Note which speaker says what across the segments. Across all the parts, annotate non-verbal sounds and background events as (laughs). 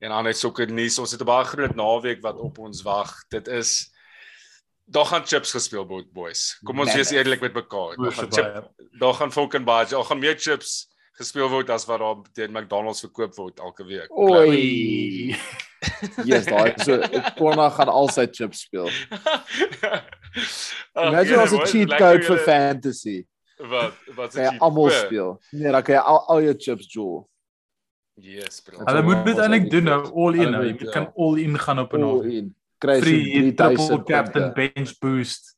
Speaker 1: en ander sokkernuus. Ons het 'n baie groot naweek wat op ons wag. Dit is daar gaan chips gespeel word, boys. Kom ons wees eerlik met mekaar. Daar gaan chip, daar gaan fucking baie, daar gaan meer chips gespeel word as wat daar teen McDonald's verkoop word elke week.
Speaker 2: Oei. yes, (laughs) daai so Konna gaan al sy chips speel. (laughs) Imagine as 'n cheat code vir fantasy.
Speaker 1: Wat wat
Speaker 2: Jy almal speel. Nee, dan kan jy al, al jou chips jewel.
Speaker 1: Yes, bro.
Speaker 3: Hulle moet dit eintlik
Speaker 2: het
Speaker 3: doen nou all in nou.
Speaker 2: moet,
Speaker 3: Jy
Speaker 2: ja.
Speaker 3: kan all in gaan op 'n
Speaker 2: All in. Kry
Speaker 3: Free
Speaker 2: 3000
Speaker 3: triple captain
Speaker 2: punte.
Speaker 3: bench boost.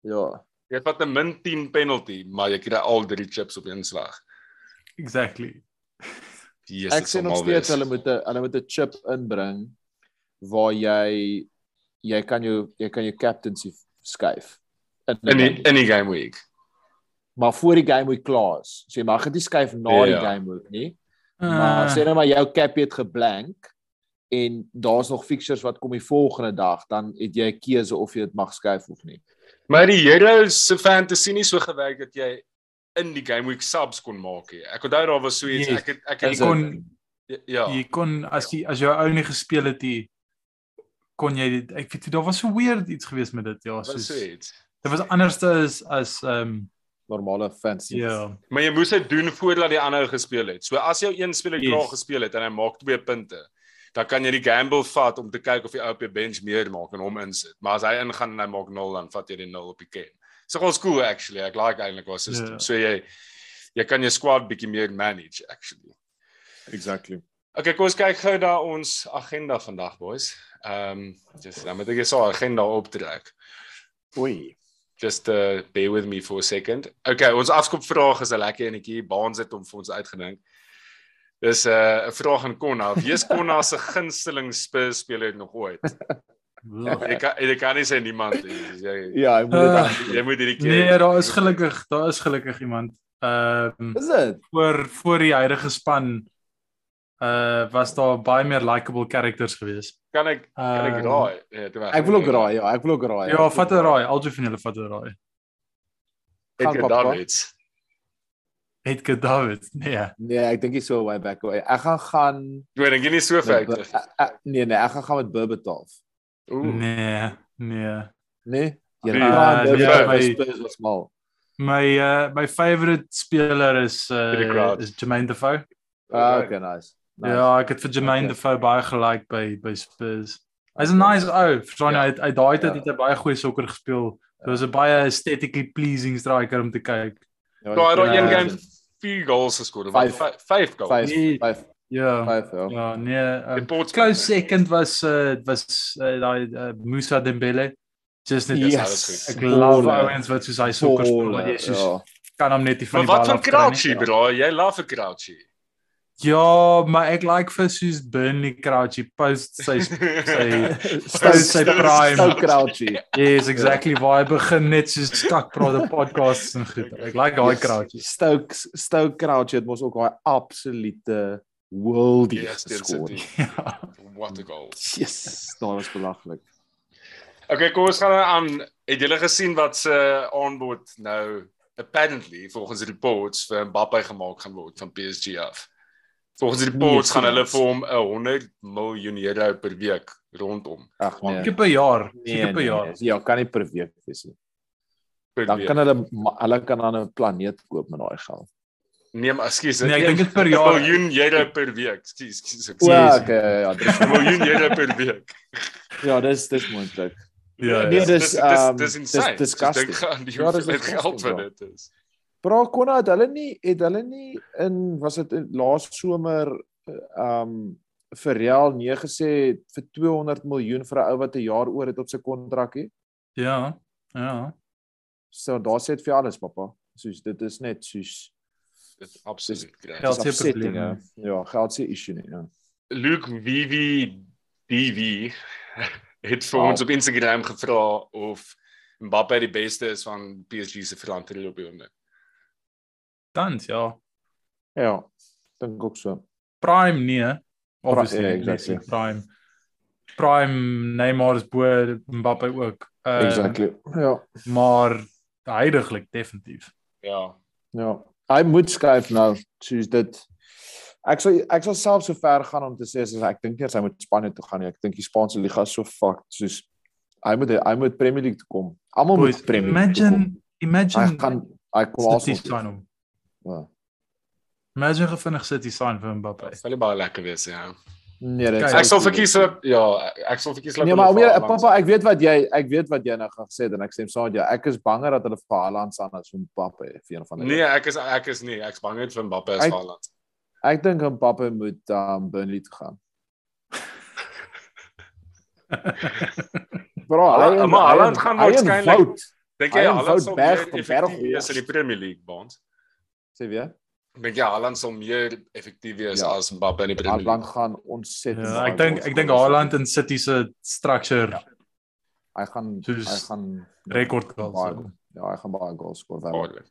Speaker 2: Ja.
Speaker 1: Jy het wat 'n min 10 penalty, maar jy kry al drie chips op een slag.
Speaker 3: Exactly.
Speaker 1: Yes,
Speaker 2: Ek sê nog steeds hulle moet 'n hulle moet 'n chip inbring waar jy jy kan jou jy kan jou captaincy skuif. In,
Speaker 1: in die in die game week.
Speaker 2: maar voor die game week klaar is. So jy mag dit nie skuif na
Speaker 1: Ja.
Speaker 2: die game week nie. Maar
Speaker 3: Uh,
Speaker 2: sê nou maar jou cap het geblank en daar's nog fixtures wat kom die volgende dag, dan het jy 'n keuse of jy dit mag skuif of nie.
Speaker 1: Maar die Heroes se fantasy nie so gewerk dat jy in die game week subs kon maak nie. Ek onthou daar was so iets
Speaker 3: Yes.
Speaker 1: ek het ek het
Speaker 3: kon
Speaker 1: ja.
Speaker 3: jy kon as jy as jou ou nie gespeel het nie kon jy dit ek weet daar was so weird iets gewees met dit ja
Speaker 1: was
Speaker 3: soos
Speaker 1: so iets.
Speaker 3: dit was anders as as ehm um,
Speaker 2: Normale fantasy.
Speaker 3: ja
Speaker 1: Maar jy moes dit doen voordat die ander gespeel het. So as jou een speler
Speaker 3: Yes.
Speaker 1: klaar gespeel het en hy maak 2 punte, dan kan jy die gamble vat om te kyk of die ou op jou bench meer maak en hom insit. Maar as hy ingaan en hy maak 0 dan vat jy die 0 op die ken. So was cool actually. Ek like eintlik was system.
Speaker 3: Ja.
Speaker 1: So jy jy kan jou squad bietjie meer manage actually.
Speaker 2: Exactly.
Speaker 1: Okay, kom ons kyk gou na ons agenda vandag boys. Ehm um, just dan moet ek so 'n agenda optrek.
Speaker 2: Oei.
Speaker 1: Just uh bear with me for a second. Okay, ons afskopvraag is 'n lekker enetjie. Baans het hom vir ons uitgedink. Dis 'n uh, 'n vraag aan Konna. Wie is Konna se (laughs) gunsteling Spurs speler nog ooit? Jy kan jy kan nie sê niemand nie. Jy
Speaker 2: Ja, ek moet dit
Speaker 3: Uh,
Speaker 1: jy moet hierdie keer
Speaker 3: nee daar is gelukkig daar is gelukkig iemand ehm um,
Speaker 2: Is dit?
Speaker 3: voor voor die huidige span uh was daar baie meer likable characters gewees.
Speaker 1: kan ek kan ek
Speaker 3: Ehm,
Speaker 1: raai? Nee, toe weg.
Speaker 2: Ek wil ook raai, ja, ek wil ook raai.
Speaker 3: Ja, vat 'n raai. Aljo van julle vat 'n raai.
Speaker 1: Ek het
Speaker 2: papa.
Speaker 1: Davids.
Speaker 3: Edgar David. Nee.
Speaker 2: Nee, ek dink nie so way back away. Ek gaan gaan
Speaker 1: Jy dink jy nie so.
Speaker 2: Bur- ek- ek- Nee, nee, ek gaan gaan met Burbertolf.
Speaker 1: Ooh.
Speaker 3: Nee. Nee.
Speaker 2: Nee. Jy
Speaker 1: Nee,
Speaker 2: raai
Speaker 1: nee,
Speaker 2: Burbertolf
Speaker 3: my-
Speaker 2: Spurs was mal.
Speaker 3: My uh my favorite speler is uh is Jermaine Defoe.
Speaker 2: Ah, okay, nice. Nice.
Speaker 3: Ja, ek het vir Jermaine
Speaker 2: Okay.
Speaker 3: Defoe baie gelike by by Spurs. Hy's 'n nice ou. Verstaan jy?
Speaker 1: Ja.
Speaker 3: Hy het- hy daai tyd
Speaker 2: Ja.
Speaker 3: het hy baie goeie sokker gespeel. Dit was 'n baie aesthetically pleasing striker om te kyk.
Speaker 2: Ja,
Speaker 1: Daai daai een
Speaker 2: ja,
Speaker 1: game 4 goals. Wat
Speaker 2: Vyf.
Speaker 1: 5 goals.
Speaker 2: Vyf,
Speaker 3: Nee.
Speaker 2: vyf,
Speaker 3: Ja.
Speaker 2: ja.
Speaker 3: Ja, nee. Um, close second was uh was uh, daai uh, Musa Dembele. Just net
Speaker 1: Yes.
Speaker 2: Yes.
Speaker 3: ek love
Speaker 2: Baller.
Speaker 3: ouens wat soos hy sokker speel. Maar Jy soos
Speaker 2: ja.
Speaker 3: kan hom net nie van
Speaker 1: Maar
Speaker 3: die
Speaker 1: wat
Speaker 3: bal
Speaker 1: van
Speaker 3: afkry nie.
Speaker 1: Crouchy, bro? Jy love Crouchy.
Speaker 3: Ja, maar ek like vir soos Burnley Crouchy post sy sy (laughs)
Speaker 2: Stoke
Speaker 3: sy prime.
Speaker 2: Stoke Crouchy.
Speaker 3: Yes, exactly waar hy begin net soos skak praat op podcasts en goed. Ek like daai Crouchy.
Speaker 2: Stoke Stoke Crouchy het mos ook daai absolute worldie
Speaker 1: Yes,
Speaker 2: geskoor.
Speaker 1: City.
Speaker 3: Ja.
Speaker 1: What a goal.
Speaker 2: Yes, daar was belaglik.
Speaker 1: Okay, kom ons gaan nou aan. Het julle gesien wat se aanbod nou apparently volgens reports vir Mbappe gemaak gaan word van PSG af? Volgens reports
Speaker 2: Nee,
Speaker 1: gaan hulle vir hom 'n 100 miljoen euro per week rondom
Speaker 2: Ag nee.
Speaker 3: Seker per jaar,
Speaker 2: Nee,
Speaker 3: seker per
Speaker 2: nee,
Speaker 3: jaar.
Speaker 2: nee. Ja, kan nie per week wees nie.
Speaker 1: per
Speaker 2: Dan
Speaker 1: week.
Speaker 2: kan hulle hulle kan dan 'n planeet koop met daai geld.
Speaker 1: Nee, maar ekskuus.
Speaker 3: Nee, ek dink dit per
Speaker 1: 'n
Speaker 3: jaar.
Speaker 1: miljoen euro per week. Ekskuus, ekskuus.
Speaker 2: O,
Speaker 1: ekskuus.
Speaker 3: Jezus.
Speaker 2: okay, ja, dis
Speaker 1: 'n miljoen euro per week. (laughs)
Speaker 2: ja, dis dis moontlik.
Speaker 3: Ja,
Speaker 2: Nee,
Speaker 3: ja.
Speaker 2: dis,
Speaker 1: dis
Speaker 2: um,
Speaker 1: dis
Speaker 2: dis
Speaker 1: insane.
Speaker 2: disgusting. (laughs)
Speaker 1: Die
Speaker 2: Ja, dis
Speaker 1: hoeveelheid geld wat dit is.
Speaker 2: Bra Konna het hulle nie het hulle nie in was dit laas somer um vir Real nee gesê vir 200 miljoen vir 'n ou wat 'n jaar oor het op sy kontrak hè.
Speaker 3: Ja. Ja.
Speaker 2: So daar sê dit vir alles pappa. Soos dit is net soos
Speaker 1: Dit absoluut
Speaker 3: Geld
Speaker 1: great.
Speaker 3: se probleme.
Speaker 2: hè. Ja, geld se issue nie. Ja.
Speaker 1: Luke Vivi TV het vir ons op Instagram gevra of Mbappe die beste is van PSG se frontry op die oomblik.
Speaker 3: Tans ja.
Speaker 2: Ja, dink ook so.
Speaker 3: Prime nee. Obviously
Speaker 2: ja,
Speaker 3: yeah,
Speaker 2: exactly.
Speaker 3: exactly. Prime. Prime Neymar is bo Mbappe ook. Uh,
Speaker 2: Exactly. Ja.
Speaker 3: Maar heidaglik definitief.
Speaker 1: Ja.
Speaker 2: Ja. Hy moet skuif nou, soos dit. Ek sal ek sal self so ver gaan om te sê as ek dink nie as hy moet Spanje toe gaan nie. Ek dink die Spaanse liga is so fucked soos hy moet hy moet Premier League toe kom. Almal moet Premier League
Speaker 3: imagine imagine
Speaker 2: Hy gaan hy kom
Speaker 3: City
Speaker 2: Arsenal. Ja.
Speaker 3: Imagine gefinnig City sign vir Mbappe.
Speaker 1: Dit sal baie lekker wees, ja.
Speaker 2: Nee, dit sou
Speaker 1: Ek sal verkies ja, ek sal verkies
Speaker 2: Nee,
Speaker 1: hulle
Speaker 2: maar
Speaker 1: vir
Speaker 2: weer pappa, ek weet wat jy ek weet wat jy nou gaan het en ek stem saam met jou. Ek is banger dat hulle vir Haaland staan as Mbappe vir een van die.
Speaker 1: Nee, ek is ek is nie. Ek's bang net vir Mbappe as Haaland.
Speaker 2: Ek dink Mbappe moet um Burnley toe gaan. (laughs) Bro, hy-
Speaker 1: maar Haaland gaan waarskynlik-. Dink jy Haaland sal
Speaker 2: Berg
Speaker 1: effektief
Speaker 2: Berg
Speaker 1: wees in die Premier League bond?
Speaker 2: Sê weer.
Speaker 1: Dink jy Haaland sal meer effektief wees
Speaker 2: Ja.
Speaker 1: as Mbappe in die Premier
Speaker 2: Haaland
Speaker 1: League?
Speaker 2: gaan ontsettend.
Speaker 3: Ja, ek dink ek dink. Haaland in City se structure
Speaker 2: Ja. hy gaan
Speaker 3: soos
Speaker 2: hy gaan
Speaker 3: rekord goals.
Speaker 2: baie- Ja, hy gaan baie goals skoor wel.
Speaker 1: Baie.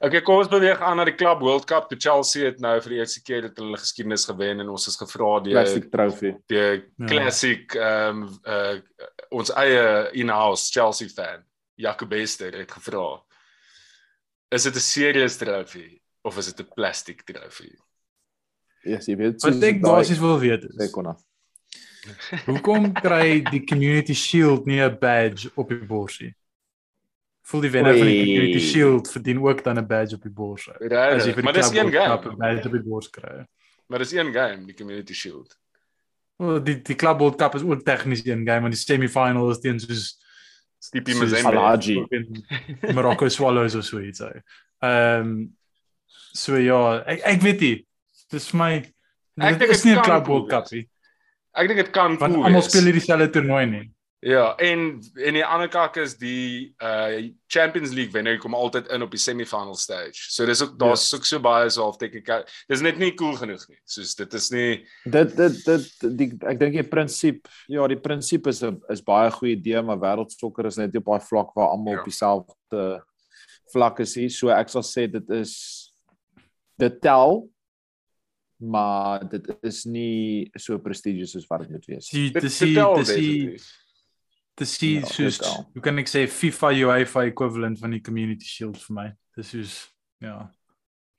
Speaker 1: Okay, kom ons beweeg aan na die Club World Cup. Die Chelsea het nou vir die eerste keer dit hulle geskiedenis gewen en ons is gevra die
Speaker 2: Plastic trophy.
Speaker 1: die
Speaker 3: Ja.
Speaker 1: classic ehm um, uh ons eie in-house Chelsea fan, Jacob Bester het gevra. Is dit 'n serious trofee of is dit 'n plastic trofee?
Speaker 2: Yes, jy weet
Speaker 3: Wat ek basies wil weet is
Speaker 2: kon. (laughs)
Speaker 3: hoekom kry die Community Shield nie 'n badge op die borsie? Voel die wenner van die. Community Shield verdien ook dan 'n badge op die bors. As jy vir
Speaker 1: maar
Speaker 3: die
Speaker 1: dis een game.
Speaker 3: 'n badge op die bors kry.
Speaker 1: Maar dis een game, die Community Shield.
Speaker 3: Wel die die Club World Cup is ook tegnies een game, maar die semifinal is teen soos Soos-
Speaker 1: Mazembe.
Speaker 2: Alaji. (laughs)
Speaker 3: Morocco Swallows of so iets. Ehm um, so ja, ek ek weet nie. Dis vir my
Speaker 1: Ek
Speaker 3: dit
Speaker 1: dink
Speaker 3: is
Speaker 1: dit
Speaker 3: nie 'n
Speaker 1: cool
Speaker 3: World Cup nie.
Speaker 1: Ek dink dit kan
Speaker 3: Want
Speaker 1: cool
Speaker 3: almal
Speaker 1: wees.
Speaker 3: speel nie dieselfde toernooi nie.
Speaker 1: Ja, en en die ander kak is die uh Champions League wenner kom altyd in op die semifinal stage. So dis ook daar's
Speaker 3: Ja.
Speaker 1: ook so baie so half teknik. Dis net nie cool genoeg nie. Soos dit is nie
Speaker 2: Dit dit dit die ek dink die prinsip ja, die prinsip is 'n is baie goeie idee, maar wêreldsokker is net op daai vlak waar almal
Speaker 1: Ja.
Speaker 2: op dieselfde vlak is hier. So ek sal sê dit is dit tel maar dit is nie so prestigious soos wat dit moet wees.
Speaker 1: Dit
Speaker 3: dis die dis die. Dis die
Speaker 2: Ja,
Speaker 3: soos hoe kan ek sê FIFA UEFA equivalent van die Community Shield vir my. Dis soos ja.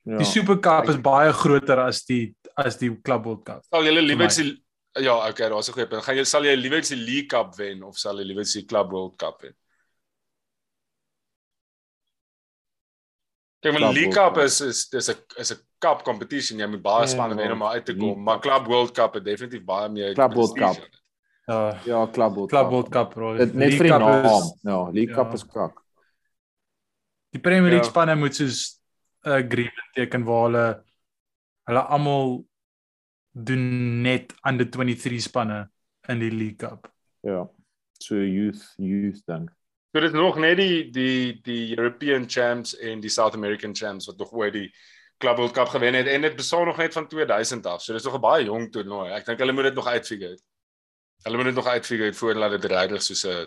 Speaker 2: Ja.
Speaker 3: Die Super Cup is baie groter as die as die Club World Cup.
Speaker 1: Sal jy liewer die Ja, okay, daar's 'n goeie punt. Gaan jy sal jy liewer die League Cup wen of sal jy liewer die Club World Cup wen? Kyk, maar League Cup is is dis 'n is 'n cup competition. Jy moet baie
Speaker 2: Ja,
Speaker 1: spanne wen om uit te kom, maar. Club World Cup het definitief baie meer
Speaker 2: Club World. Cup.
Speaker 3: Ja,
Speaker 2: Ja, Club World
Speaker 3: Club
Speaker 2: Cup.
Speaker 3: World Cup bro.
Speaker 2: Dit net vir die
Speaker 3: Cup
Speaker 2: naam.
Speaker 3: is-
Speaker 2: Ja, League
Speaker 3: Ja.
Speaker 2: Cup is krak.
Speaker 3: Die Premier League
Speaker 1: Ja.
Speaker 3: spanne moet soos 'n agreement teken waar hulle hulle almal doen net under 23 spanne in die League Cup.
Speaker 2: Ja. So youth youth dink.
Speaker 1: So dit is nog net die die die European Champs en die South American Champs wat nog ooit die Club World Cup gewen het en dit bestaan nog net van 2000 af. So dis nog 'n baie jong toernooi. Ek dink hulle moet dit nog uitfigure. Hulle moet dit nog uitfigure voordat dit regtig soos 'n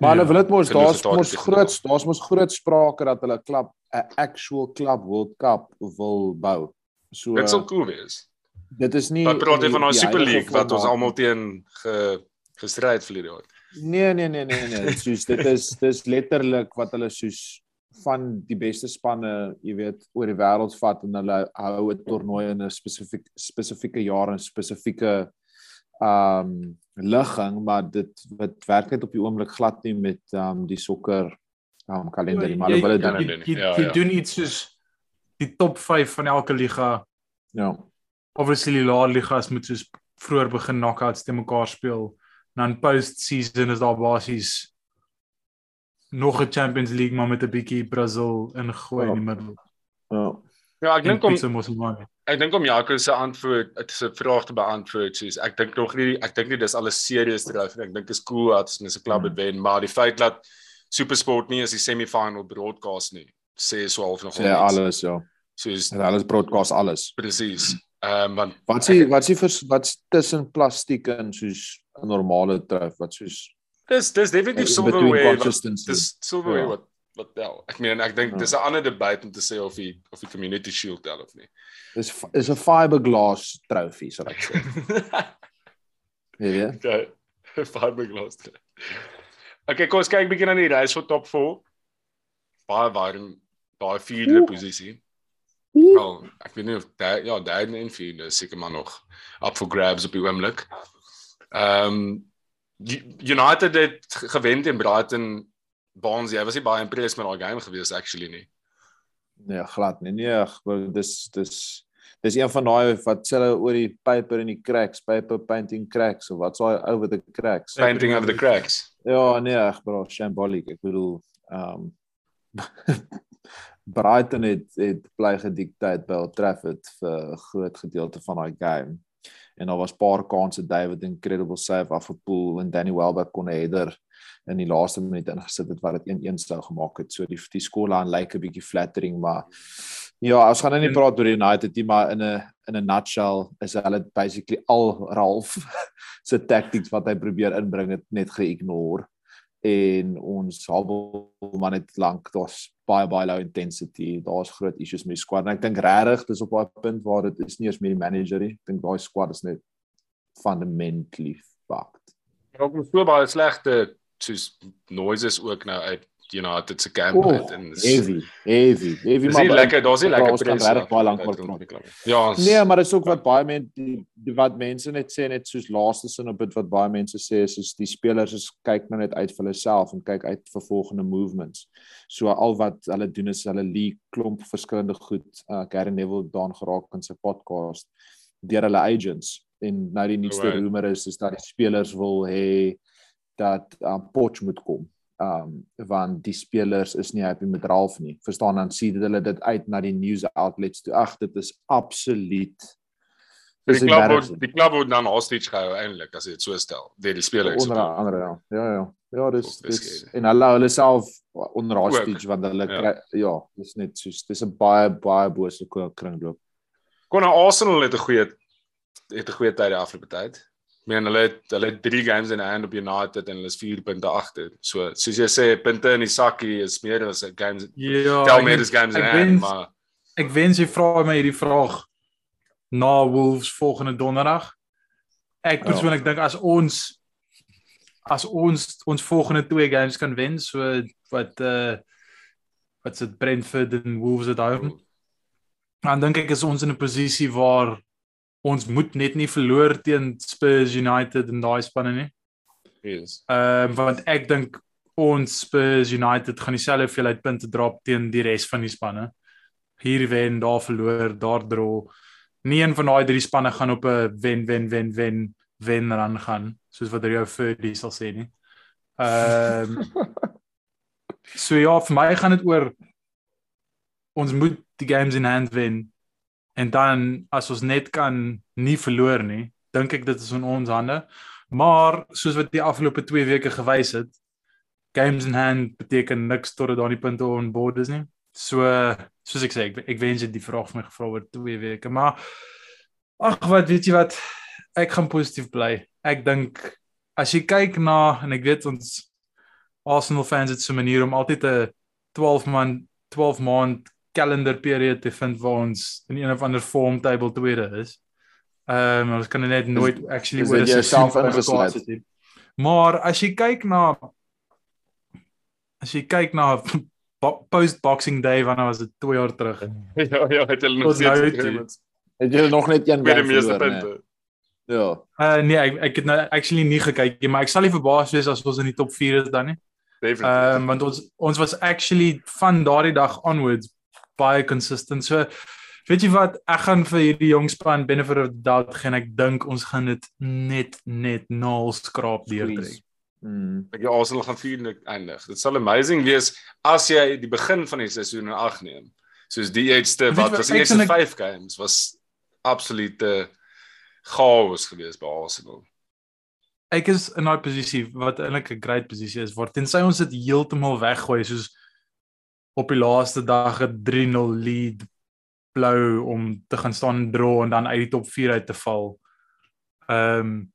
Speaker 2: Maar hulle wil dit mos daar's mos groot daar's mos groot sprake dat hulle klub 'n actual club World Cup wil bou. So
Speaker 1: dit sal cool wees.
Speaker 2: dit is nie
Speaker 1: Wat praat jy
Speaker 2: die-
Speaker 1: van daai
Speaker 2: die
Speaker 1: Super League wat ons almal teen ge gestryd verlede jaar.
Speaker 2: Nee nee nee nee nee, soos dit is dis letterlik wat hulle soos van die beste spanne, jy weet, oor die wêreld vat en hulle hou 'n toernooi in 'n spesifiek spesifieke jaar en spesifieke um ligging, maar dit wat werk net op die oomblik glad nie met um die sokker um kalender nie, maar hulle wil dit
Speaker 1: kan
Speaker 2: doen.
Speaker 1: dit
Speaker 3: jy, jy,
Speaker 1: Ja,
Speaker 3: jy
Speaker 1: ja.
Speaker 3: doen iets soos die top 5 van elke liga.
Speaker 2: Ja.
Speaker 3: Obviously die laer ligas moet soos vroeër begin knockouts te mekaar speel. En dan post season is daar basies nog 'n Champions League maar met 'n bietjie Brazil ingegooi
Speaker 2: Ja.
Speaker 3: in die middel.
Speaker 2: Ja.
Speaker 1: Ja, ek dink om ek dink om Jaco se antwoord dit is 'n vraag te beantwoord soos ek dink nog nie ek dink nie dis alles serieus nie. Ek dink is cool dat as mense 'n klub het wen, maar die feit dat SuperSport nie as die semifinal broadcast nie, sê so half nog
Speaker 2: Sê alles ja.
Speaker 1: soos
Speaker 2: En alles broadcast alles.
Speaker 1: presies. Ehm um, want
Speaker 2: Wat s'ie wat s'ie vers wat's tussen plastiek en soos 'n normale truf wat soos
Speaker 1: dis dis definitief silverware. wat-. Dis silverware
Speaker 2: Ja.
Speaker 1: wat wat tel. Ek meen ek dink
Speaker 2: Ja.
Speaker 1: dis 'n ander debat om te sê of die of die community shield tel of nie.
Speaker 2: Dis is 'n fiberglass trofee sal ek sê. (laughs) Jy?
Speaker 1: okay. (laughs) Fiberglass. Okay, kom ons kyk bietjie na die reis vir top 4. Baie warm, baie vierde
Speaker 2: Oeh.
Speaker 1: posisie. Wel, ek weet nie of daai ja, derde en vierde seker maar nog up for grabs op die oomblik. Ehm um, United het ge- gewen teen Brighton Barnes. Jy was nie baie impressed met daai game gewees actually nie.
Speaker 2: Nee, glad nie. Nee, wel, dis dis dis een van daai wat sê hulle oor die paper en die cracks, paper painting cracks of wat's daai over the cracks.
Speaker 1: Painting over the cracks.
Speaker 2: Ja, nee, ag bro, shambolic. Ek bedoel, ehm um, (laughs) Brighton het het bly gedikteer by Old Trafford vir 'n groot gedeelte van daai game. En daar was paar kansse David incredible save afgepoel en Danny Welbeck kon 'n header in die laaste minuut ingesit het wat dit 1-1 sou gemaak het. So die die skorelyn lyk 'n bietjie flattering, maar ja, ons gaan nou nie praat oor United nie, maar in 'n in 'n nutshell is hulle basically al Ralph (laughs) se tactics wat hy probeer inbring het net ge-ignore en ons habel maar net lank daar's baie baie low intensity daar's groot issues met die squad. En ek dink regtig dis op daai punt waar dit is nie eens meer die manager nie. Ek dink daai squad is net fundamentally fucked.
Speaker 1: Ook met so baie slegte soos noises ook nou uit United se camp
Speaker 2: oh,
Speaker 1: uit en dis-
Speaker 2: heavy heavy heavy
Speaker 1: Dis nie lekker, daar's nie lekker
Speaker 2: ons kan
Speaker 1: press
Speaker 2: regtig baie lank oor praat.
Speaker 1: die klub. Ja, ons-
Speaker 2: Nee, maar dit is ook wat baie mense wat mense net sê net soos laaste sin op dit wat baie mense sê is is die spelers is kyk nou net uit vir hulle self en kyk uit vir volgende movements. So al wat hulle doen is hulle leak klomp verskillende goed. Uh Gary Neville daan geraak in sy podcast deur hulle agents en nou die nuutste
Speaker 1: Right.
Speaker 2: rumor is is dat die spelers wil hê dat um, Poch moet kom. Um want die spelers is nie happy met Ralph nie. Verstaan dan sien hulle dit uit na die news outlets toe. Ag, dit is absoluut
Speaker 1: die
Speaker 2: dis
Speaker 1: klub word die klub word dan hostage gehou eintlik as jy dit so stel deur die spelers.
Speaker 2: onder andere ja. Ja ja. Ja, dis
Speaker 1: Dis
Speaker 2: dis en hulle hulle self onder hostage want hulle
Speaker 1: ja.
Speaker 2: kry ja, dis net soos dis 'n baie baie bose kringloop.
Speaker 1: Kon Arsenal het 'n goeie het 'n goeie tyd die afgelope tyd. Meen hulle het hulle het 3 games in hand op United en hulle is 4 punte agter. So soos jy sê punte in die sakkie is meer as games
Speaker 3: Ja,
Speaker 1: tel meer as games in hand,
Speaker 3: wens-
Speaker 1: maar
Speaker 3: Ek wens jy vra my hierdie vraag na Wolves volgende donderdag. Ek
Speaker 2: Ja.
Speaker 3: persoonlik dink as ons as ons ons volgende twee games kan wen, so wat uh wat se Brentford en Wolves het hou. Dan dink ek is ons in 'n posisie waar ons moet net nie verloor teen Spurs United en daai spanne nie.
Speaker 1: yes.
Speaker 3: Ehm uh, want ek dink ons Spurs United gaan dieselfde hoeveelheid punte drop teen die res van die spanne. Hier wen, daar verloor, daar draw. Nie een van daai drie spanne gaan op 'n wen wen wen wen wen ran gaan, soos wat Rio Ferdi sal sê nie. Ehm (laughs) So ja, vir my gaan dit oor ons moet die games in hand wen en dan as ons net kan nie verloor nie, dink ek dit is in ons hande. Maar soos wat die afgelope 2 weke gewys het, games in hand beteken niks tot dit daar nie punte on board is nie. So soos ek sê, ek, ek wens het die vraag vir my gevra oor 2 weke, maar ag wat weet jy wat, ek gaan positief bly. Ek dink as jy kyk na en ek weet ons Arsenal fans het so 'n manier om altyd 'n 12 maand 12 maand calendar period te vind waar ons in een of ander form table tweede is. Ehm um, ons kan net nooit actually
Speaker 2: is
Speaker 3: oor
Speaker 2: dit jouself ingesluit?
Speaker 3: nie. Maar as jy kyk na as jy kyk na post boxing day wanneer was dit 2 jaar terug. (laughs)
Speaker 1: ja, ja, het hulle nog
Speaker 3: nou
Speaker 1: steeds met
Speaker 2: Het jy nog net een
Speaker 1: meeste
Speaker 2: verloor? Nee. Ja.
Speaker 3: Uh nee, ek ek het nou actually nie gekyk nie, maar ek sal nie verbaas wees as ons in die top 4 is dan nie. Ehm um, want ons ons was actually van daardie dag onwards baie consistent. So weet jy wat, ek gaan vir hierdie jong span benefit of the doubt gee en ek dink ons gaan dit net net nul skraap deurtrek.
Speaker 2: Squeeze. Mm.
Speaker 1: Ek ja, Arsenal gaan vierde eindig. Dit sal amazing wees as jy die begin van die seisoen in ag neem. Soos die eerste wat was die eerste
Speaker 3: sien ek-
Speaker 1: 5 games was absolute chaos geweest by Arsenal.
Speaker 3: Ek is in daai posisie wat eintlik 'n great posisie is waar tensy ons dit heeltemal weggooi soos op die laaste dag 'n 3-0 lead blou om te gaan staan draw en dan uit die top 4 uit te val. Ehm um,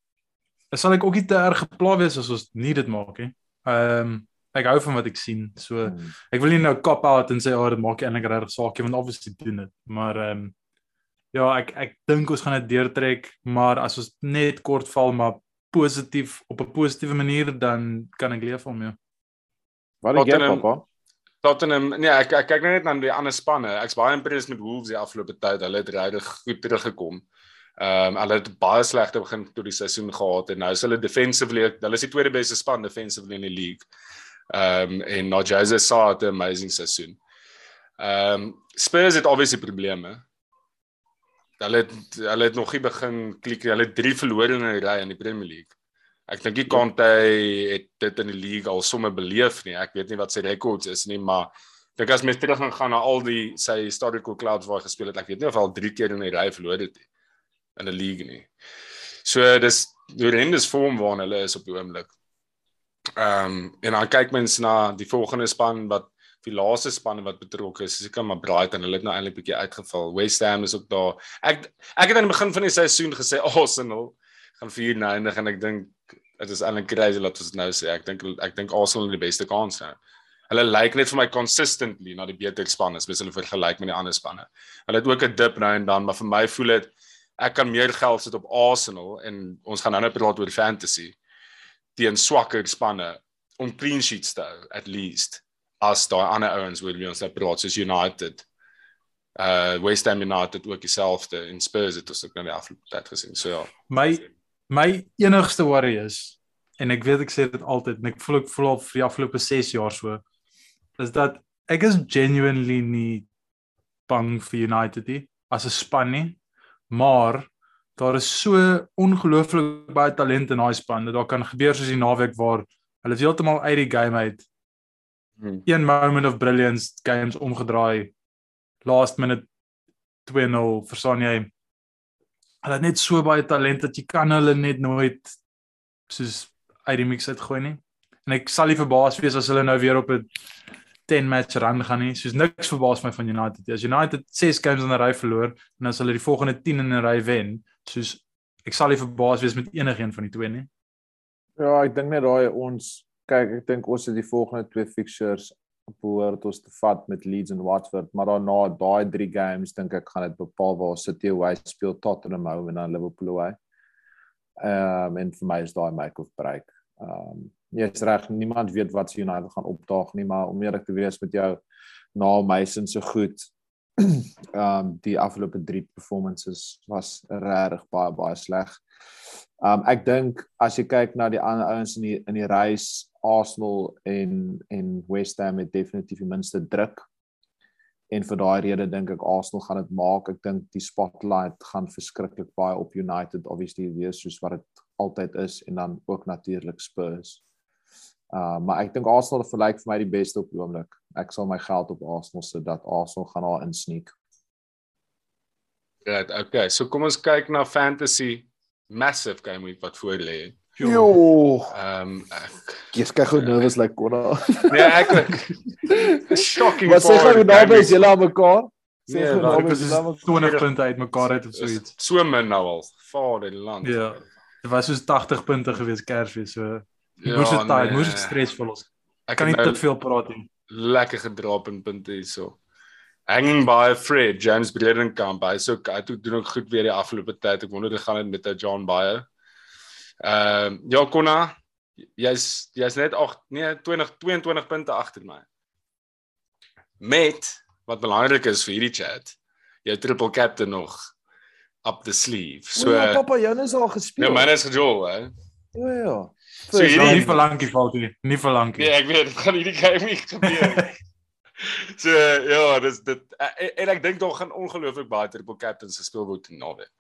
Speaker 3: sal ek ook nie te erg gepla wees as ons nie dit maak nie. Ehm um, ek hou van wat ek sien. So
Speaker 2: Hmm.
Speaker 3: ek wil nie nou cop out en sê ja, dit maak eintlik regtig saak nie want obviously doen dit. Maar ehm um, ja, ek ek dink ons gaan dit deurtrek, maar as ons net kort val maar positief op 'n positiewe manier dan kan ek leef om jou.
Speaker 2: Wat dink jy, pappa?
Speaker 1: Tottenham, nee, ek ek kyk nou net na die ander spanne. Ek's baie impressed met Wolves die afgelope tyd. Hulle het regtig goed teruggekom. Ehm um, hulle het baie slegte begin tot die seisoen gehad en nou is hulle defensively, hulle is die tweede beste span defensively in die league. Ehm um, en na Jose Sa het 'n amazing seisoen. Ehm um, Spurs het obviously probleme. Hulle het hulle het nog nie begin klik nie. Hulle het 3 verlore in 'n ry in die Premier League. Ek dink die Conte het dit in die league al sommer beleef nie. Ek weet nie wat sy rekords is nie, maar dink as mens terug gaan na al die sy historical clubs waar hy gespeel het, ek weet nie of hy al 3 keer in 'n ry verloor het in 'n league nie. So dis horrendous vorm waarna hulle is op die oomblik. Ehm um, en dan kyk mens na die volgende span wat die laaste span wat betrokke is, seker maar Brighton, hulle het nou eintlik bietjie uitgeval. West Ham is ook daar. Ek ek het aan die begin van die seisoen gesê Arsenal gaan 4 nou eindig en ek dink dit is eintlik crazy dat ons nou sê. Ek dink ek dink Arsenal het die beste kans nou. Hulle lyk net vir my consistently na die beter span as mens hulle vergelyk met die ander spanne. Hulle het ook 'n dip nou en dan, maar vir my voel dit ek kan meer geld sit op Arsenal en ons gaan nou net praat oor fantasy teen swakker spanne om clean sheets te hou at least as daai ander ouens wie ons nou praat soos United. Uh West Ham United ook dieselfde en Spurs het ons ook nou die afgelope tyd gesien. So ja.
Speaker 3: My my enigste worry is en ek weet ek sê dit altyd en ek voel ek voel al vir die afgelope 6 jaar so is dat ek is genuinely nie bang vir United nie as 'n span nie maar daar is so ongelooflik baie talent in daai span dat daar kan gebeur soos die naweek waar hulle heeltemal uit die game uit
Speaker 1: Hmm.
Speaker 3: een moment of brilliance games omgedraai last minute 2-0 verstaan jy hulle het net so baie talent dat jy kan hulle net nooit soos uit die mix uitgooi nie. En ek sal nie verbaas wees as hulle nou weer op 'n 10 match run gaan nie. Soos niks verbaas my van United nie. as United 6 games in 'n ry verloor en as hulle die volgende 10 in 'n ry wen soos ek sal nie verbaas wees met enigiemand van die twee nie.
Speaker 2: Ja, ek dink net daai ons kyk, ek dink ons het die volgende twee fixtures behoort ons te vat met Leeds en Watford, maar daarna daai drie games dink ek gaan dit bepaal waar City hoe speel Tottenham hou en dan Liverpool hoe. Ehm um, en vir my is daai make of break. Ehm um, jy's reg, niemand weet wat se United gaan opdaag nie, maar om eerlik te wees met jou na Mason so goed (clears throat) ehm um, die afgelope 3 performances was regtig baie baie sleg. Um ek dink as jy kyk na die ander ouens in die in die reis Arsenal en en West Ham het definitief die minste druk. En vir daai rede dink ek Arsenal gaan dit maak. Ek dink die spotlight gaan verskriklik baie op United obviously wees soos wat dit altyd is en dan ook natuurlik Spurs. Uh maar ek dink Arsenal verlyk vir my die beste op die oomblik. Ek sal my geld op Arsenal sit dat Arsenal gaan daar insneek.
Speaker 1: Right, okay. So kom ons kyk na fantasy massive game week wat voor lê.
Speaker 2: Jo,
Speaker 1: Ehm um, ek
Speaker 2: jy's kyk hoe nervous lyk like, Konna.
Speaker 1: nee, ek ook. Shocking.
Speaker 2: Wat sê gou
Speaker 1: game
Speaker 2: naby
Speaker 1: week.
Speaker 2: is julle aan mekaar? Sê gou
Speaker 1: maar
Speaker 2: naby is
Speaker 3: was
Speaker 2: julle aan
Speaker 3: soos
Speaker 2: mekaar.
Speaker 3: 20 punte uitmekaar uit of so iets
Speaker 1: So min nou al. Vaderland.
Speaker 3: Ja. dit was soos 80 punte gewees Kersfees so
Speaker 1: Ja,
Speaker 3: moes dit tyd
Speaker 1: nee.
Speaker 3: moes dit stresvol ons
Speaker 1: Ek
Speaker 3: kan nie
Speaker 1: nou
Speaker 3: te veel praat nie
Speaker 1: lekker gedraap in punte hierso. Hanging by a thread, James Bredenkamp. Hy so hy doen doen ook goed weer die afgelope tyd. Ek wonder hoe gaan dit met ou John Bayer. Ehm uh, ja Konna, jy's jy's net 8 nee 20 22 punte agter my. Met wat belangrik is vir hierdie chat, jou triple captain nog up the sleeve.
Speaker 2: So
Speaker 1: So
Speaker 2: ja, pappa, joune is al gespeel.
Speaker 1: ja, myne is gejol, hè.
Speaker 2: O ja.
Speaker 1: So
Speaker 3: ja,
Speaker 1: hierdie-
Speaker 3: nie vir lankie valt nie nie vir lankie
Speaker 1: Nee, ek weet dit (laughs) gaan hierdie game nie gebeur. (laughs) so ja, dis dit en, en ek dink daar gaan ongelooflik baie triple captains gespeel word in naweek.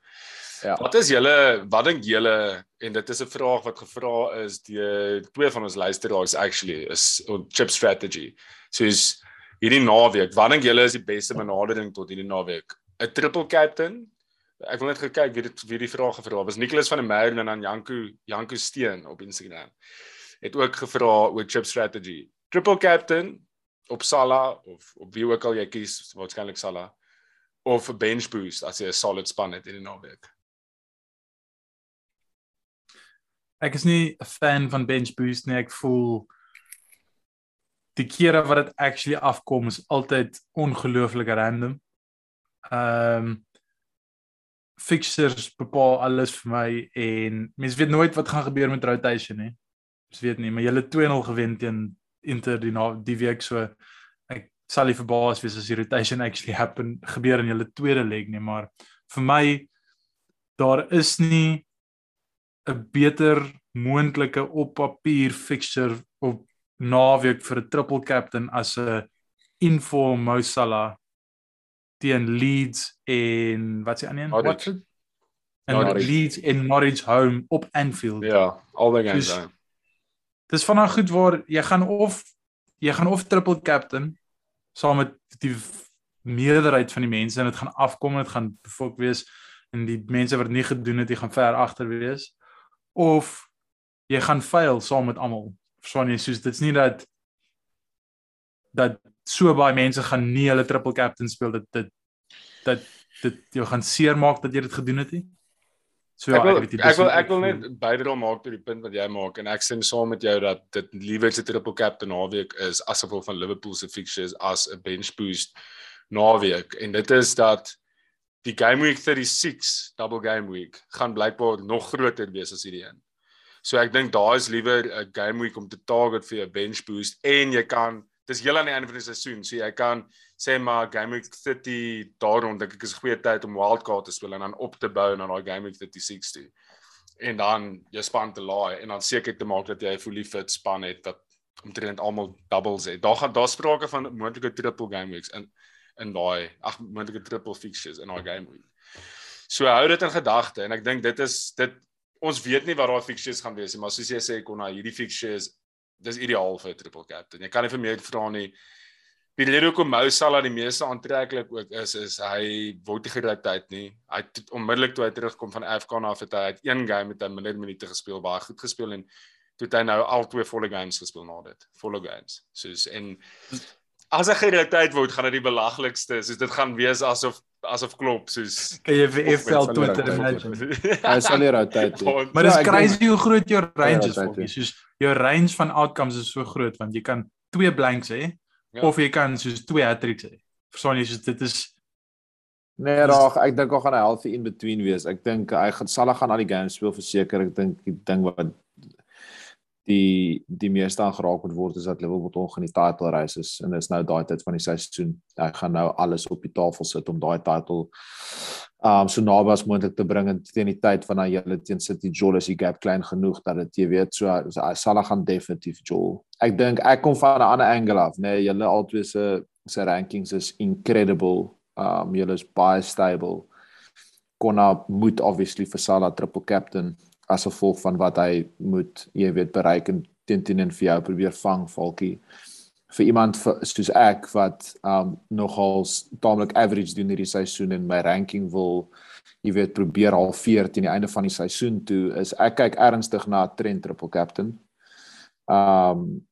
Speaker 2: Ja.
Speaker 1: Wat is julle wat dink julle en dit is 'n vraag wat gevra is deur twee van ons luisteraars actually is on chip strategy. So is hierdie naweek, wat dink julle is die beste benadering tot hierdie naweek? 'n Triple captain? Ek wil net gekyk wie dit wie die vraag gevra het. Was Nicholas van der Merwe en dan Janku Janku Steen op Instagram. Het ook gevra oor chip strategy. Triple captain op Salah of op wie ook al jy kies, waarskynlik Salah of 'n bench boost as jy 'n solid span het in die naweek?
Speaker 3: Ek is nie 'n fan van bench boost nie. Ek voel die kere wat dit actually afkom is altyd ongelooflik random. Ehm um, fixtures bepaal alles vir my en mens weet nooit wat gaan gebeur met rotation nie. Mens weet nie, maar julle 2-0 gewen teen Inter die na die week so ek sal nie verbaas wees as die rotation actually happen gebeur in julle tweede leg nie, maar vir my daar is nie 'n beter moontlike op papier fixture op naweek vir 'n triple captain as 'n inform Mo Salah teen Leeds en wat s'ie ander een? Watford. En. Leeds en Norwich home op Anfield.
Speaker 1: Ja, albei games daar.
Speaker 3: Dis van daai goed waar jy gaan of jy gaan of triple captain saam met die meerderheid van die mense en dit gaan afkom en dit gaan fok wees en die mense wat nie gedoen het, jy gaan ver agter wees of jy gaan fail saam met almal. Verstaan jy? Soos dit's nie dat dat so baie mense gaan nie hulle triple captain speel dat dit dat dit jou gaan seermaak dat jy dit gedoen het nie.
Speaker 1: So ek wil ek, ek wil ek wil net bydra maak tot die punt wat jy maak en ek sien saam met jou dat dit liewer se triple captain naweek is as gevolg van Liverpool se fixtures as 'n bench boost naweek en dit is dat die game week 36 double game week gaan blykbaar nog groter wees as hierdie een. So ek dink daar is liewer 'n game week om te target vir 'n bench boost en jy kan dis heel aan die einde van die seisoen, so jy kan sê maar game week 30 daarom dink ek is 'n goeie tyd om wildcard te speel en dan op te bou na daai game week 36 toe. En dan jou span te laai en dan seker te maak dat jy 'n fully fit span het wat omtrent almal doubles het. Daar gaan daar sprake van moontlike triple game weeks in in daai ag moontlike triple fixtures in daai game week. So hou dit in gedagte en ek dink dit is dit ons weet nie wat daai fixtures gaan wees nie, maar soos jy sê kon na hierdie fixtures dis ideaal vir 'n triple captain. Jy kan nie vir meer vra nie. Die rede hoekom Mo Salah die meeste aantreklik ook is is hy word nie gereed tyd nie. Hy het onmiddellik toe hy terugkom van AFCON af het hy het een game met 'n minder minute gespeel, baie goed gespeel en toe het hy nou al twee volle games gespeel na dit. Volle games. Soos en as hy gereed tyd word, gaan dit die belaglikste, soos dit gaan wees asof asof klop soos
Speaker 3: kan jy vir FL Twitter imagine.
Speaker 2: Hy sal nie rotate nie.
Speaker 3: Maar dis ja, crazy hoe groot jou range is vir soos jou range van outcomes is so groot want jy kan twee blanks hê ja. of jy kan soos twee hat-tricks hê. Verstaan jy soos dit is
Speaker 2: Nee, raag, ek dink hy gaan 'n healthy in between wees. Ek dink hy gaan sal gaan al die games speel verseker. Ek dink die ding wat die die meeste aangeraak moet word is dat Liverpool in die title race is en dit is nou daai tyd van die seisoen. Hy gaan nou alles op die tafel sit om daai title um so naby as moontlik te bring en teen die tyd van daai hele teen City Joel is die gap klein genoeg dat dit jy weet so hy sal gaan definitief Joel. Ek dink ek kom van 'n ander angle af, nee, julle albei se se rankings is incredible. Um julle is baie stable. Konna moet obviously vir Salah triple captain as gevolg van wat hy moet jy weet bereik en teen teen en vir jou probeer vang valkie vir iemand vir, soos ek wat um nogal taamlik average doen hierdie seisoen en my ranking wil jy weet probeer al 14 teen die einde van die seisoen toe is ek kyk ernstig na Trent triple captain. Um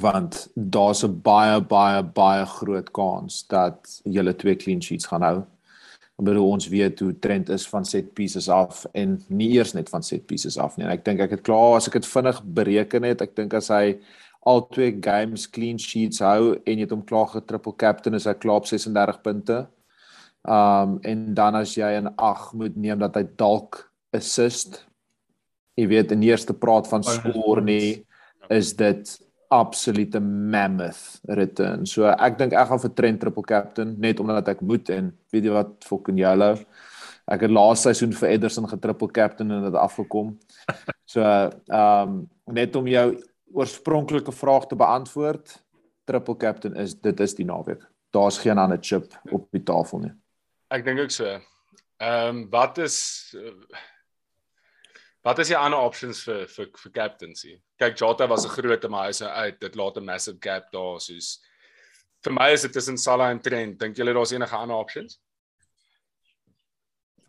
Speaker 2: want daar's 'n baie baie baie groot kans dat julle twee clean sheets gaan hou. Ek bedoel ons weet hoe Trent is van set pieces af en nie eers net van set pieces af nie. En ek dink ek het klaar as ek dit vinnig bereken het, ek dink as hy al twee games clean sheets hou en jy het hom klaar getriple captain is hy klaar op 36 punte. Um en dan as jy 'n 8 moet neem dat hy dalk assist. Jy weet in eerste praat van score nie is dit absolute mammoth return. So ek dink ek gaan vir Trent triple captain net omdat ek moet en weet jy wat fucking yellow. Ek het laas seisoen vir Ederson getriple captain en dit afgekom. So um net om jou oorspronklike vraag te beantwoord, triple captain is dit is die naweek. Daar's geen ander chip op die tafel nie.
Speaker 1: Ek dink ook so. Ehm um, wat is wat is die ander options vir vir vir captaincy? Kyk Jota was 'n groot maar hy's uit. Dit laat 'n massive gap daar soos vir my is dit tussen Salah en Trent. Dink julle daar's enige ander options?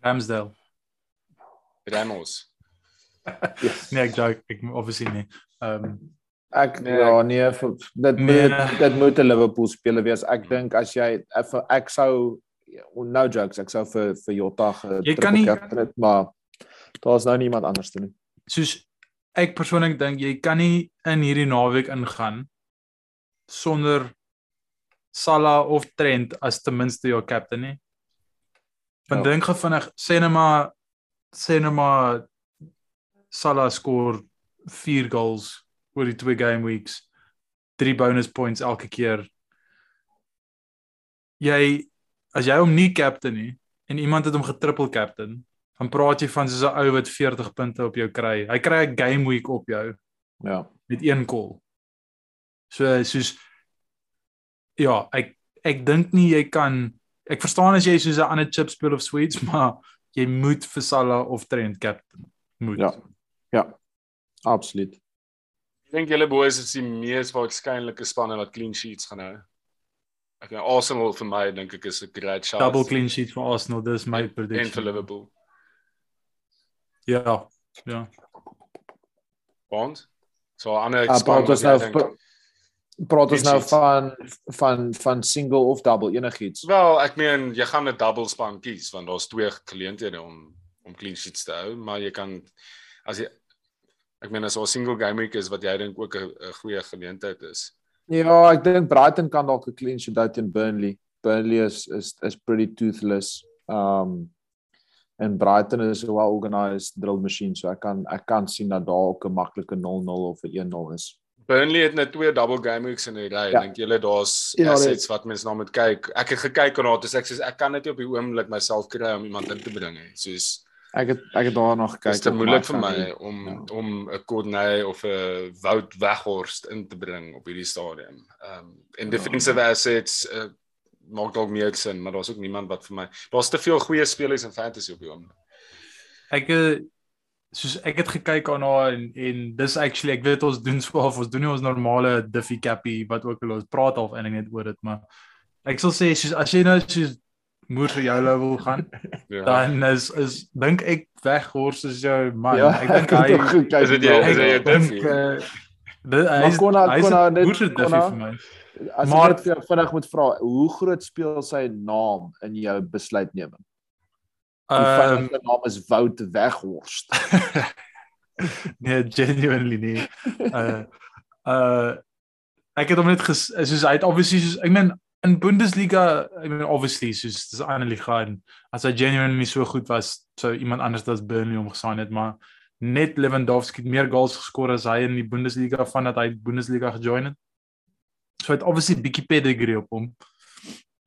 Speaker 3: Ramsdale.
Speaker 1: Ramos.
Speaker 3: yes. (laughs) Nee, ek joke, ek obviously nie. Ehm um,
Speaker 2: ek nee, ja nee vir, dit nee. moet dit moet 'n Liverpool speler wees. Ek dink as jy ek sou no jokes, ek sou vir vir Jota
Speaker 3: Jy kan nie-
Speaker 2: het, maar daar's nou niemand anders te nie.
Speaker 3: Soos ek persoonlik dink jy kan nie in hierdie naweek ingaan sonder Salah of Trent as ten minste jou captain nie. Want
Speaker 2: Ja.
Speaker 3: dink gou vinnig, sê net maar sê net maar Salah skoor 4 goals oor die twee game weeks. 3 bonus points elke keer. Jy as jy hom nie captain nie en iemand het hom getriple captain, dan praat jy van soos 'n ou wat 40 punte op jou kry. Hy kry 'n game week op jou
Speaker 2: Ja.
Speaker 3: met een call. So soos ja, ek ek dink nie jy kan ek verstaan as jy soos 'n ander chip speel of sweets, (laughs) maar jy moet vir Salah of Trent captain. Moet.
Speaker 2: Ja. Ja. Absoluut.
Speaker 1: Ek dink julle boys is die mees waarskynlike spanne wat clean sheets gaan hou. Ek dink Arsenal vir my dink ek is 'n great shot.
Speaker 3: Double clean sheet vir Arsenal, dis my
Speaker 1: en vir
Speaker 3: prediction.
Speaker 1: Liverpool.
Speaker 3: Ja. Ja.
Speaker 1: Want so ander
Speaker 2: Ah,
Speaker 1: span
Speaker 2: praat ons
Speaker 1: wat
Speaker 2: nou
Speaker 1: jy dink-
Speaker 2: praat ons nou van van van single of double enigiets.
Speaker 1: Wel, ek meen jy gaan 'n double span kies want daar's twee geleenthede om om clean sheets te hou, maar jy kan as jy ek meen as 'n single game week is wat jy dink ook 'n 'n goeie geleentheid is.
Speaker 2: Ja, ek dink Brighton kan dalk 'n clean sheet hou teen Burnley. Burnley is is is pretty toothless. Um en Brighton is 'n well organised drill machine, so ek kan ek kan sien dat daar ook 'n maklike 0-0 of 'n 1-0 is.
Speaker 1: Burnley het net twee double game weeks in 'n ry.
Speaker 2: Ja.
Speaker 1: Dink julle daar's
Speaker 2: Ja,
Speaker 1: assets wat mense na moet kyk? Ek het gekyk en daar ek sê ek kan net op die oomblik myself kry om iemand in te bring nie. Soos
Speaker 2: Ek het ek het daar nog
Speaker 1: Dit
Speaker 2: gekyk.
Speaker 1: is te
Speaker 2: op,
Speaker 1: moeilik vir my
Speaker 2: nie-
Speaker 1: om
Speaker 2: ja.
Speaker 1: om 'n Courtney of 'n Wout Weghorst in te bring op hierdie stadium. Ehm um, en
Speaker 2: Ja.
Speaker 1: defensive assets uh, maak dalk meer sin, maar daar's ook niemand wat vir my. Daar's te veel goeie spelers in fantasy op die oomblik.
Speaker 3: Ek eh, soos ek het gekyk aan haar en en dis actually ek weet ons doen of ons doen nie ons normale Diffie Cappy wat ook al ons praat half eintlik net oor dit maar ek sal sê soos as jy nou soos moer vir jou wil gaan (laughs)
Speaker 1: Ja.
Speaker 3: dan is is dink ek weghors is jou man
Speaker 2: Ja,
Speaker 3: ek dink (laughs)
Speaker 2: het
Speaker 3: hy
Speaker 1: Is dit jou- is dit jou
Speaker 3: dink
Speaker 1: Diffie?
Speaker 3: Dit hy
Speaker 2: Maar
Speaker 3: is
Speaker 2: kon haar-
Speaker 3: hy is
Speaker 2: kon haar
Speaker 3: 'n
Speaker 2: net-
Speaker 3: moer
Speaker 2: kon
Speaker 3: Diffie
Speaker 2: haar-
Speaker 3: vir my
Speaker 2: As
Speaker 3: Maar-
Speaker 2: ek net vinnig moet vra, hoe groot speel sy naam in jou besluitneming? Die
Speaker 3: Ehm
Speaker 2: um, naam is Wout Weghorst. (laughs)
Speaker 3: nee genuinely nie uh uh ek het hom net ges, soos hy het obviously soos ek meen in Bundesliga I mean obviously soos dis 'n ander liga en as hy genuinely so goed was sou iemand anders as Burnley hom gesign het maar net Lewandowski het meer goals geskor as hy in die Bundesliga vandat hy Bundesliga gejoin het. So hy het obviously bietjie pedigree op hom.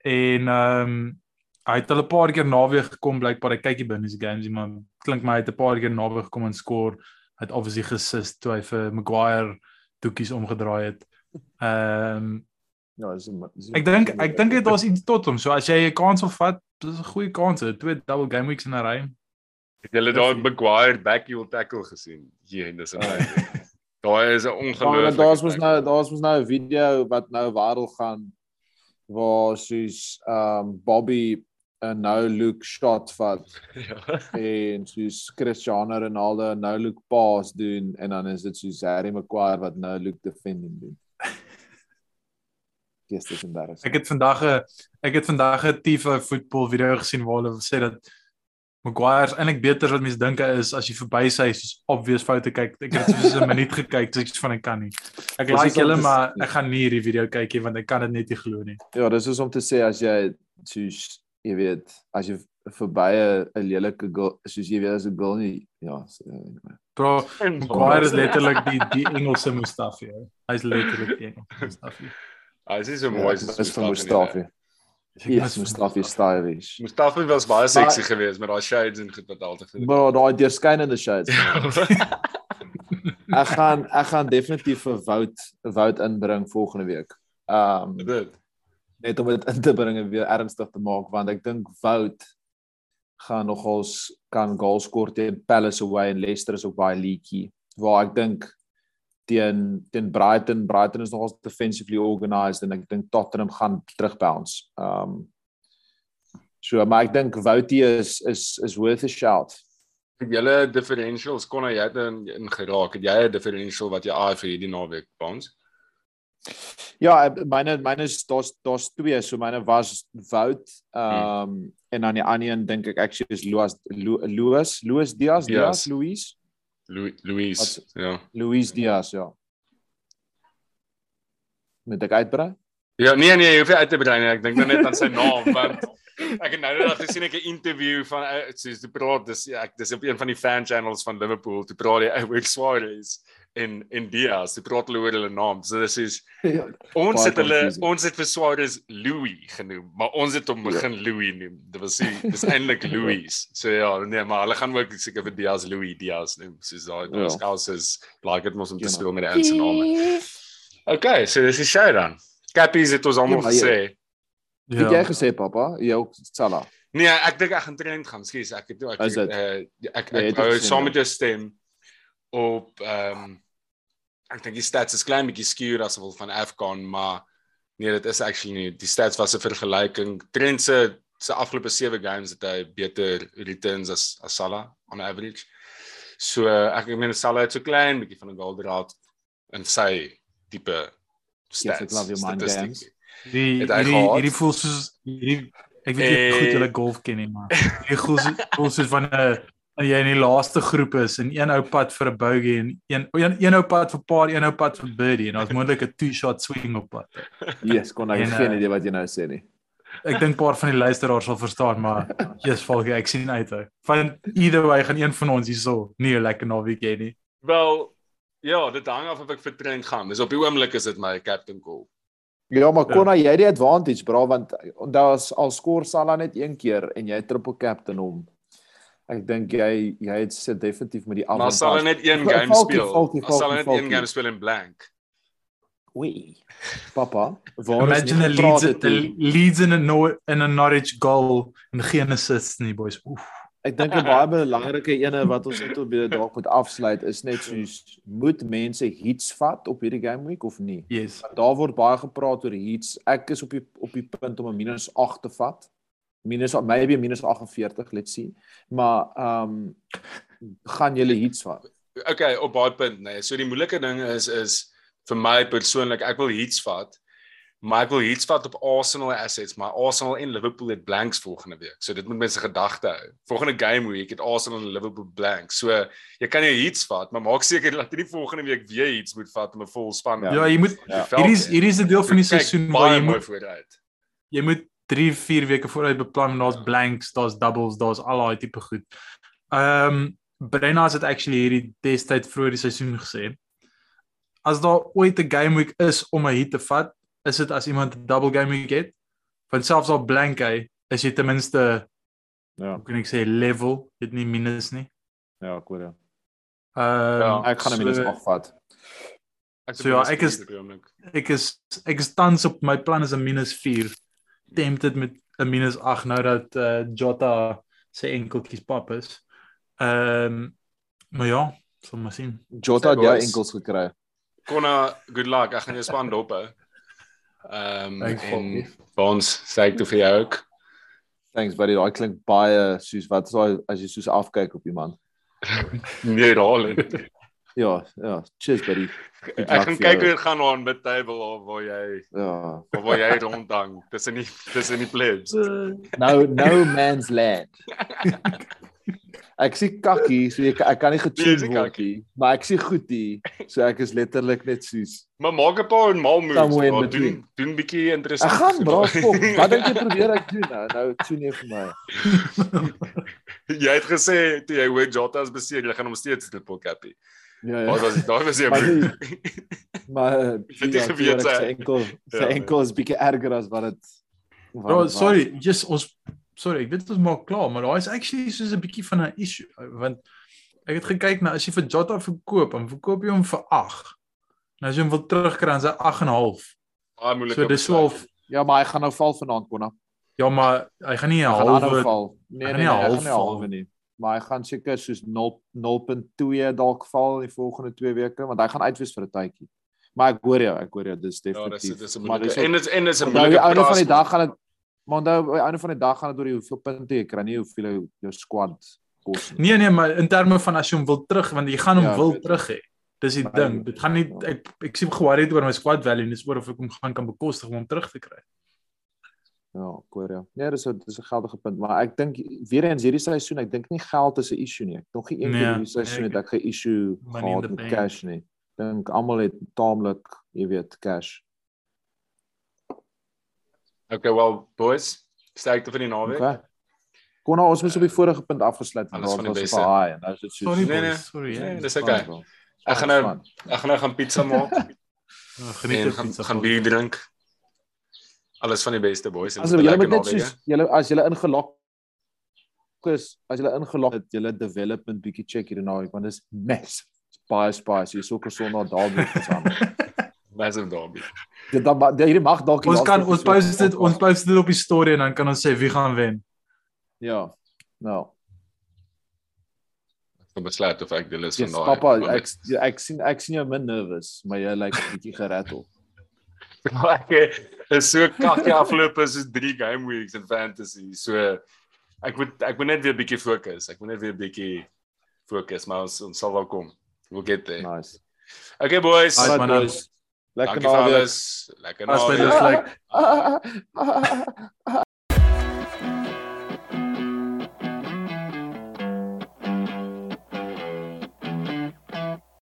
Speaker 3: En ehm um, hy het al 'n paar keer naweeg gekom blykbaar hy kyk die Bundesliga games maar klink my hy het 'n paar keer naweeg gekom en skoor. Hy het obviously gesis toe hy vir Maguire toekies omgedraai het. Ehm um,
Speaker 2: Ja, dis 'n- dis 'n-
Speaker 3: ek dink ek dink dit was iets tot hom. So as jy 'n kans wil vat, dis 'n goeie kans. Twee double game weeks in 'n ry.
Speaker 1: Het julle daar Maguire backheel tackle gesien? Ja, dis amazing. Daar is 'n ongelooflike.
Speaker 2: daar's mos nou daar's mos nou 'n video wat nou viral gaan waar soos um Bobby 'n no look shot vat (laughs)
Speaker 1: Ja.
Speaker 2: en soos Cristiano Ronaldo 'n no look pass doen en dan is dit soos Harry Maguire wat no look defending doen. (laughs) Yes, dis embarrassing.
Speaker 3: Ek het vandag 'n ek het vandag 'n Tifa voetbal video gesien waar hulle sê dat Maguire is eintlik beter wat mense dink hy is as jy verby sy soos obvious foute kyk. Ek het soos 'n minuut gekyk, so ek is van ek kan nie. Ek
Speaker 2: Dis
Speaker 3: like
Speaker 2: is
Speaker 3: julle maar ek gaan nie hierdie video kyk nie want ek kan dit net nie glo nie.
Speaker 2: Ja, dis is om te sê as jy soos jy weet, as jy verby 'n lelike goal, soos jy weet as 'n goal nie, ja, so, anyway.
Speaker 3: Bro, Maguire is letterlik die die Engelse Mustafi. Hy's letterlik die Engelse Mustafi.
Speaker 1: Ah, dis so
Speaker 2: Ja,
Speaker 1: mooi.
Speaker 2: dis is van Mustafi. Yes, Mustafi stylish.
Speaker 1: Mustafi was baie sexy geweest met daai shades en goed wat altyd gedoen.
Speaker 2: Bro, daai deurskynende shades. (laughs) Ek gaan ek gaan definitief vir Wout Wout inbring volgende week. Um
Speaker 1: Dit.
Speaker 2: net om dit in te bring en weer ernstig te maak want ek dink Wout gaan nogals kan goals score teen Palace away en Leicester is ook baie leaky. Waar ek dink teen teen Brighton, Brighton is nogals defensively organised en ek dink Tottenham gaan terugbounce. Um So maar ek dink Woutie is is is worth a shout.
Speaker 1: Het julle differentials kon jy het in, in geraak? Het jy 'n differential wat jy aai vir hierdie naweek, Bons?
Speaker 2: Ja, myne myne is daar's daar's twee, so myne was Wout ehm um, en dan die ander een dink ek actually is Louis Lu- Louis Louis Diaz, Diaz
Speaker 1: Yes.
Speaker 2: Louis
Speaker 1: Lu- Louise.
Speaker 2: Wat-
Speaker 1: Ja.
Speaker 2: Louis Diaz, ja. Moet ek uitbrei?
Speaker 1: Ja, nee nee, jy hoef nie uit te brei nie. Ek dink nou net aan sy naam want ek het nou net gesien ek 'n interview van eh, soos die praat dis ek dis op een van die fan channels van Liverpool. Toe praat hy oor Suarez en en Diaz. Toe praat hulle oor hulle naam. So dis is (laughs)
Speaker 2: ja.
Speaker 1: ons het hulle
Speaker 2: confusing.
Speaker 1: ons het vir Suarez Louis genoem, maar ons het hom begin Louis noem. Dit was nie dis (laughs) eintlik Louis. So ja, nee, maar hulle gaan ook seker vir Diaz Louis Diaz noem. Soos daai
Speaker 2: Ja.
Speaker 1: Scouts like dit mos om te
Speaker 2: Ja.
Speaker 1: speel met die Engelse name. Okay, so dis die show dan. Cappies het ons almal
Speaker 2: Ja, jy-
Speaker 1: gesê.
Speaker 2: Het jy gesê pappa? Jy ook Salah.
Speaker 1: Nee, ek dink ek gaan trend gaan. Skus, ek het ek
Speaker 2: Is dit?
Speaker 1: uh, ek
Speaker 2: Jy
Speaker 1: ek
Speaker 2: het
Speaker 1: wou
Speaker 2: ook gesê,
Speaker 1: saam
Speaker 2: ja.
Speaker 1: met jou stem op ehm um, ek dink die stats is klein bietjie skewed as gevolg van Afcon, maar nee, dit is actually nie. Die stats was 'n vergelyking. Trent se se afgelope 7 games het hy beter returns as as Salah on average. So ek meen Salah het so klein bietjie van 'n goal draad in sy tipe
Speaker 2: Yes, ek
Speaker 1: stats.
Speaker 2: mind
Speaker 1: statistiek.
Speaker 3: Die hierdie hierdie voel soos hierdie ek weet nie
Speaker 1: Eh.
Speaker 3: goed hulle golf ken nie, maar hierdie voel soos (laughs) voel soos van 'n jy in die laaste groep is en een ou pad vir 'n bogey en een een, een ou pad vir par, een ou pad vir birdie en daar's moontlik 'n two shot swing op pad.
Speaker 2: Yes, kon ek
Speaker 3: En,
Speaker 2: geen
Speaker 3: eh,
Speaker 2: idee wat jy nou sê nie.
Speaker 3: Ek dink paar van die luisteraars sal verstaan, maar jy's volg ek sien uit. ou. Van either way gaan een van ons hierso nie 'n lekker naweek hê nie.
Speaker 1: Wel, ja, dit hang af of ek vir Trent gaan. Dis op die oomblik is dit my captain call.
Speaker 2: Ja, maar kon jy die advantage bra want onthou as al skoor Salah net een keer en jy triple captain hom. Ek dink jy jy het sit definitief met die
Speaker 1: Maar
Speaker 2: advantage.
Speaker 1: sal hy net een game speel?
Speaker 2: valkie,
Speaker 1: As sal hy net een game speel in blank?
Speaker 2: Oei. Papa, waar
Speaker 3: Imagine
Speaker 2: is
Speaker 3: Leeds 'n Leeds in 'n no, in 'n Norwich goal en geen assists nie, boys. Oef.
Speaker 2: Ek dink 'n baie belangrike ene wat ons net op weer dalk moet afsluit is net soos moet mense hits vat op hierdie game week of nie?
Speaker 3: Yes.
Speaker 2: Daar word baie gepraat oor hits. Ek is op die op die punt om 'n minus 8 te vat. Minus maybe 'n minus 48, let's see. Maar ehm um, gaan julle hits vat?
Speaker 1: Okay, op baie punt nê. Nee. So die moeilike ding is is vir my persoonlik, ek wil Heats vat. Maar ek wil Heats vat op Arsenal assets, maar Arsenal en Liverpool het blanks volgende week. So dit moet mense gedagte hou. Volgende game week het Arsenal en Liverpool blanks. So jy kan jou Heats vat, maar maak seker dat jy nie volgende week weer Heats moet vat om 'n vol span
Speaker 3: Ja, jy moet
Speaker 2: Ja.
Speaker 3: hierdie is hierdie is 'n deel van die seisoen waar jy moet
Speaker 1: vooruit.
Speaker 3: jy moet 3, 4 weke vooruit beplan en daar's blanks, daar's doubles, daar's al daai tipe goed. Ehm um, Brenna het actually hierdie destyd vroeër die seisoen gesê. As daar ooit 'n game week is om 'n hit te vat, is dit as iemand 'n double game week het. Want selfs al blank hy, is jy ten minste,
Speaker 2: Ja,
Speaker 3: hoe kan ek sê, level, dit nie minus nie.
Speaker 2: ja, ek hoor jou.
Speaker 3: Ehm
Speaker 1: Ja,
Speaker 2: Ek gaan minus
Speaker 3: so-
Speaker 2: 8 vat.
Speaker 1: Ek
Speaker 3: So ja, ek is- ek is ek is tans op my plan is 'n minus 4. Tempted met 'n minus 8 nou dat uh, Jota sy enkeltjies pap is. Ehm um, maar ja, sal maar sien.
Speaker 2: Jota het
Speaker 1: Sê,
Speaker 2: jou
Speaker 1: boys.
Speaker 2: enkels gekry.
Speaker 1: Konna, good luck. Ek gaan jou span dop hou. Ehm
Speaker 3: Foppie.
Speaker 1: ons sê ek toe vir jou ook.
Speaker 2: Thanks buddy. Daai klink baie soos wat as jy soos afkyk op iemand. (laughs)
Speaker 1: Nee, daal.
Speaker 2: Ja, ja. Cheers buddy. Good
Speaker 1: Ek gaan kyk hoe dit gaan aan met table of waar jy
Speaker 2: Ja.
Speaker 1: of waar jy rondhang. Dis in die dis in die plebs.
Speaker 2: No no man's land. (laughs) Ek sien kakkie, so ek ek kan nie getune word nie, maar ek sien goed hier. So ek is letterlik net soos.
Speaker 1: Maar maak 'n paar mal moves. Maar Doen
Speaker 2: between.
Speaker 1: doen bietjie interessant.
Speaker 2: Ek gaan bra fok. (laughs) Wat dink jy probeer ek doen nou? Nou tune nie vir my. (laughs)
Speaker 1: jy het gesê toe jy hoor Jota is beseer, jy gaan hom steeds triple cappy.
Speaker 2: Ja
Speaker 1: Daai was daai was jy.
Speaker 2: Maar
Speaker 1: jy
Speaker 2: ja,
Speaker 1: geweet,
Speaker 2: sy enkel sy
Speaker 1: Ja.
Speaker 2: enkel is bietjie erger as wat dit
Speaker 3: Bro,
Speaker 2: dit was.
Speaker 3: sorry, just ons sorry, ek weet ons maak klaar, maar daai is actually soos 'n bietjie van 'n issue want ek het gekyk na as jy vir Jota verkoop, dan verkoop jy hom vir 8. Nou as jy hom wil terugkry dan is hy 8 en 'n half.
Speaker 1: Baie moeilik.
Speaker 3: So dis 12
Speaker 2: Ja, maar hy gaan nou val vanaand konna.
Speaker 3: Ja, maar hy gaan nie 'n halwe
Speaker 2: val. Nee, nee,
Speaker 3: nie
Speaker 2: nee, hy
Speaker 3: half
Speaker 2: gaan nie
Speaker 3: val.
Speaker 2: halwe nie. Maar hy gaan seker soos 0 0.2 dalk val in die volgende 2 weke want hy gaan uitwis vir 'n tydjie. Maar ek hoor jou, ek hoor jou, dis
Speaker 1: Ja, dis
Speaker 2: definitief.
Speaker 1: dis 'n
Speaker 2: maar
Speaker 1: moeilike
Speaker 2: dis
Speaker 1: en dit en dit is 'n
Speaker 2: onthou die
Speaker 1: moeilike
Speaker 2: einde van die dag gaan dit maar onthou by die einde van die dag gaan dit oor die hoeveel punte jy kry, nie hoeveel jou, jou squad kos nie.
Speaker 3: Nee nee, maar in terme van as jy hom wil terug want jy gaan hom
Speaker 2: Ja,
Speaker 3: wil
Speaker 2: weet.
Speaker 3: terug hê. Dis die
Speaker 2: Maar-
Speaker 3: ding. Dit gaan nie ek ek sien geworried oor my squad value, dis oor of ek hom gaan kan bekostig om hom terug te kry.
Speaker 2: Ja, Korea. Nee, dis 'n dis 'n geldige punt, maar ek dink weer eens hierdie seisoen, ek dink nie geld is 'n issue nie. Ek nog nie een keer
Speaker 3: Nee,
Speaker 2: hierdie seisoen
Speaker 3: ek-
Speaker 2: het ek 'n issue gehad met
Speaker 3: bank.
Speaker 2: cash nie. Dink almal het taamlik, jy weet, cash.
Speaker 1: Okay, well boys, sterkte vir die naweek.
Speaker 2: Okay. Kon nou ons moes op die vorige punt afgesluit
Speaker 1: van die
Speaker 2: was high en nou is dit so.
Speaker 3: Sorry
Speaker 1: Nee, nee.
Speaker 3: sorry.
Speaker 1: Nee,
Speaker 3: ja.
Speaker 1: dis okay. Ek gaan nou ek gaan nou gaan pizza (laughs) maak
Speaker 3: Ja, Geniet
Speaker 1: en
Speaker 3: dit.
Speaker 1: gaan gaan bier drink. Alles van die beste boys. en
Speaker 2: As julle moet net soos julle as julle ingelok is, as julle ingelok het, julle development bietjie check hierdie naweek want dit is massive. It's baie spicy. Jy's ook gesond daar moet gesaan.
Speaker 1: hè. (laughs) Massive derby.
Speaker 2: Dit dan maar- hierdie mag dalk
Speaker 3: Ons kan ons post dit ons post dit op die storie en dan kan ons sê wie gaan wen.
Speaker 2: Ja. Nou.
Speaker 1: Besluit of ek deel is
Speaker 2: Yes,
Speaker 1: van daai.
Speaker 2: papa, ek
Speaker 1: dit-
Speaker 2: ja, ek sien ek sien jou min nervous, maar jy lyk 'n bietjie (laughs) gerattel.
Speaker 1: ek is so kakkie afloop is soos 3 game weeks in fantasy. So ek moet ek moet net weer 'n bietjie fokus. Ek moet net weer 'n bietjie fokus, maar ons, ons sal wel kom. We'll get there.
Speaker 2: Nice.
Speaker 1: Okay boys.
Speaker 3: Nice, man.
Speaker 2: boys. Lekker naweek.
Speaker 1: alles. Lekker
Speaker 3: As by
Speaker 1: naweek. (laughs)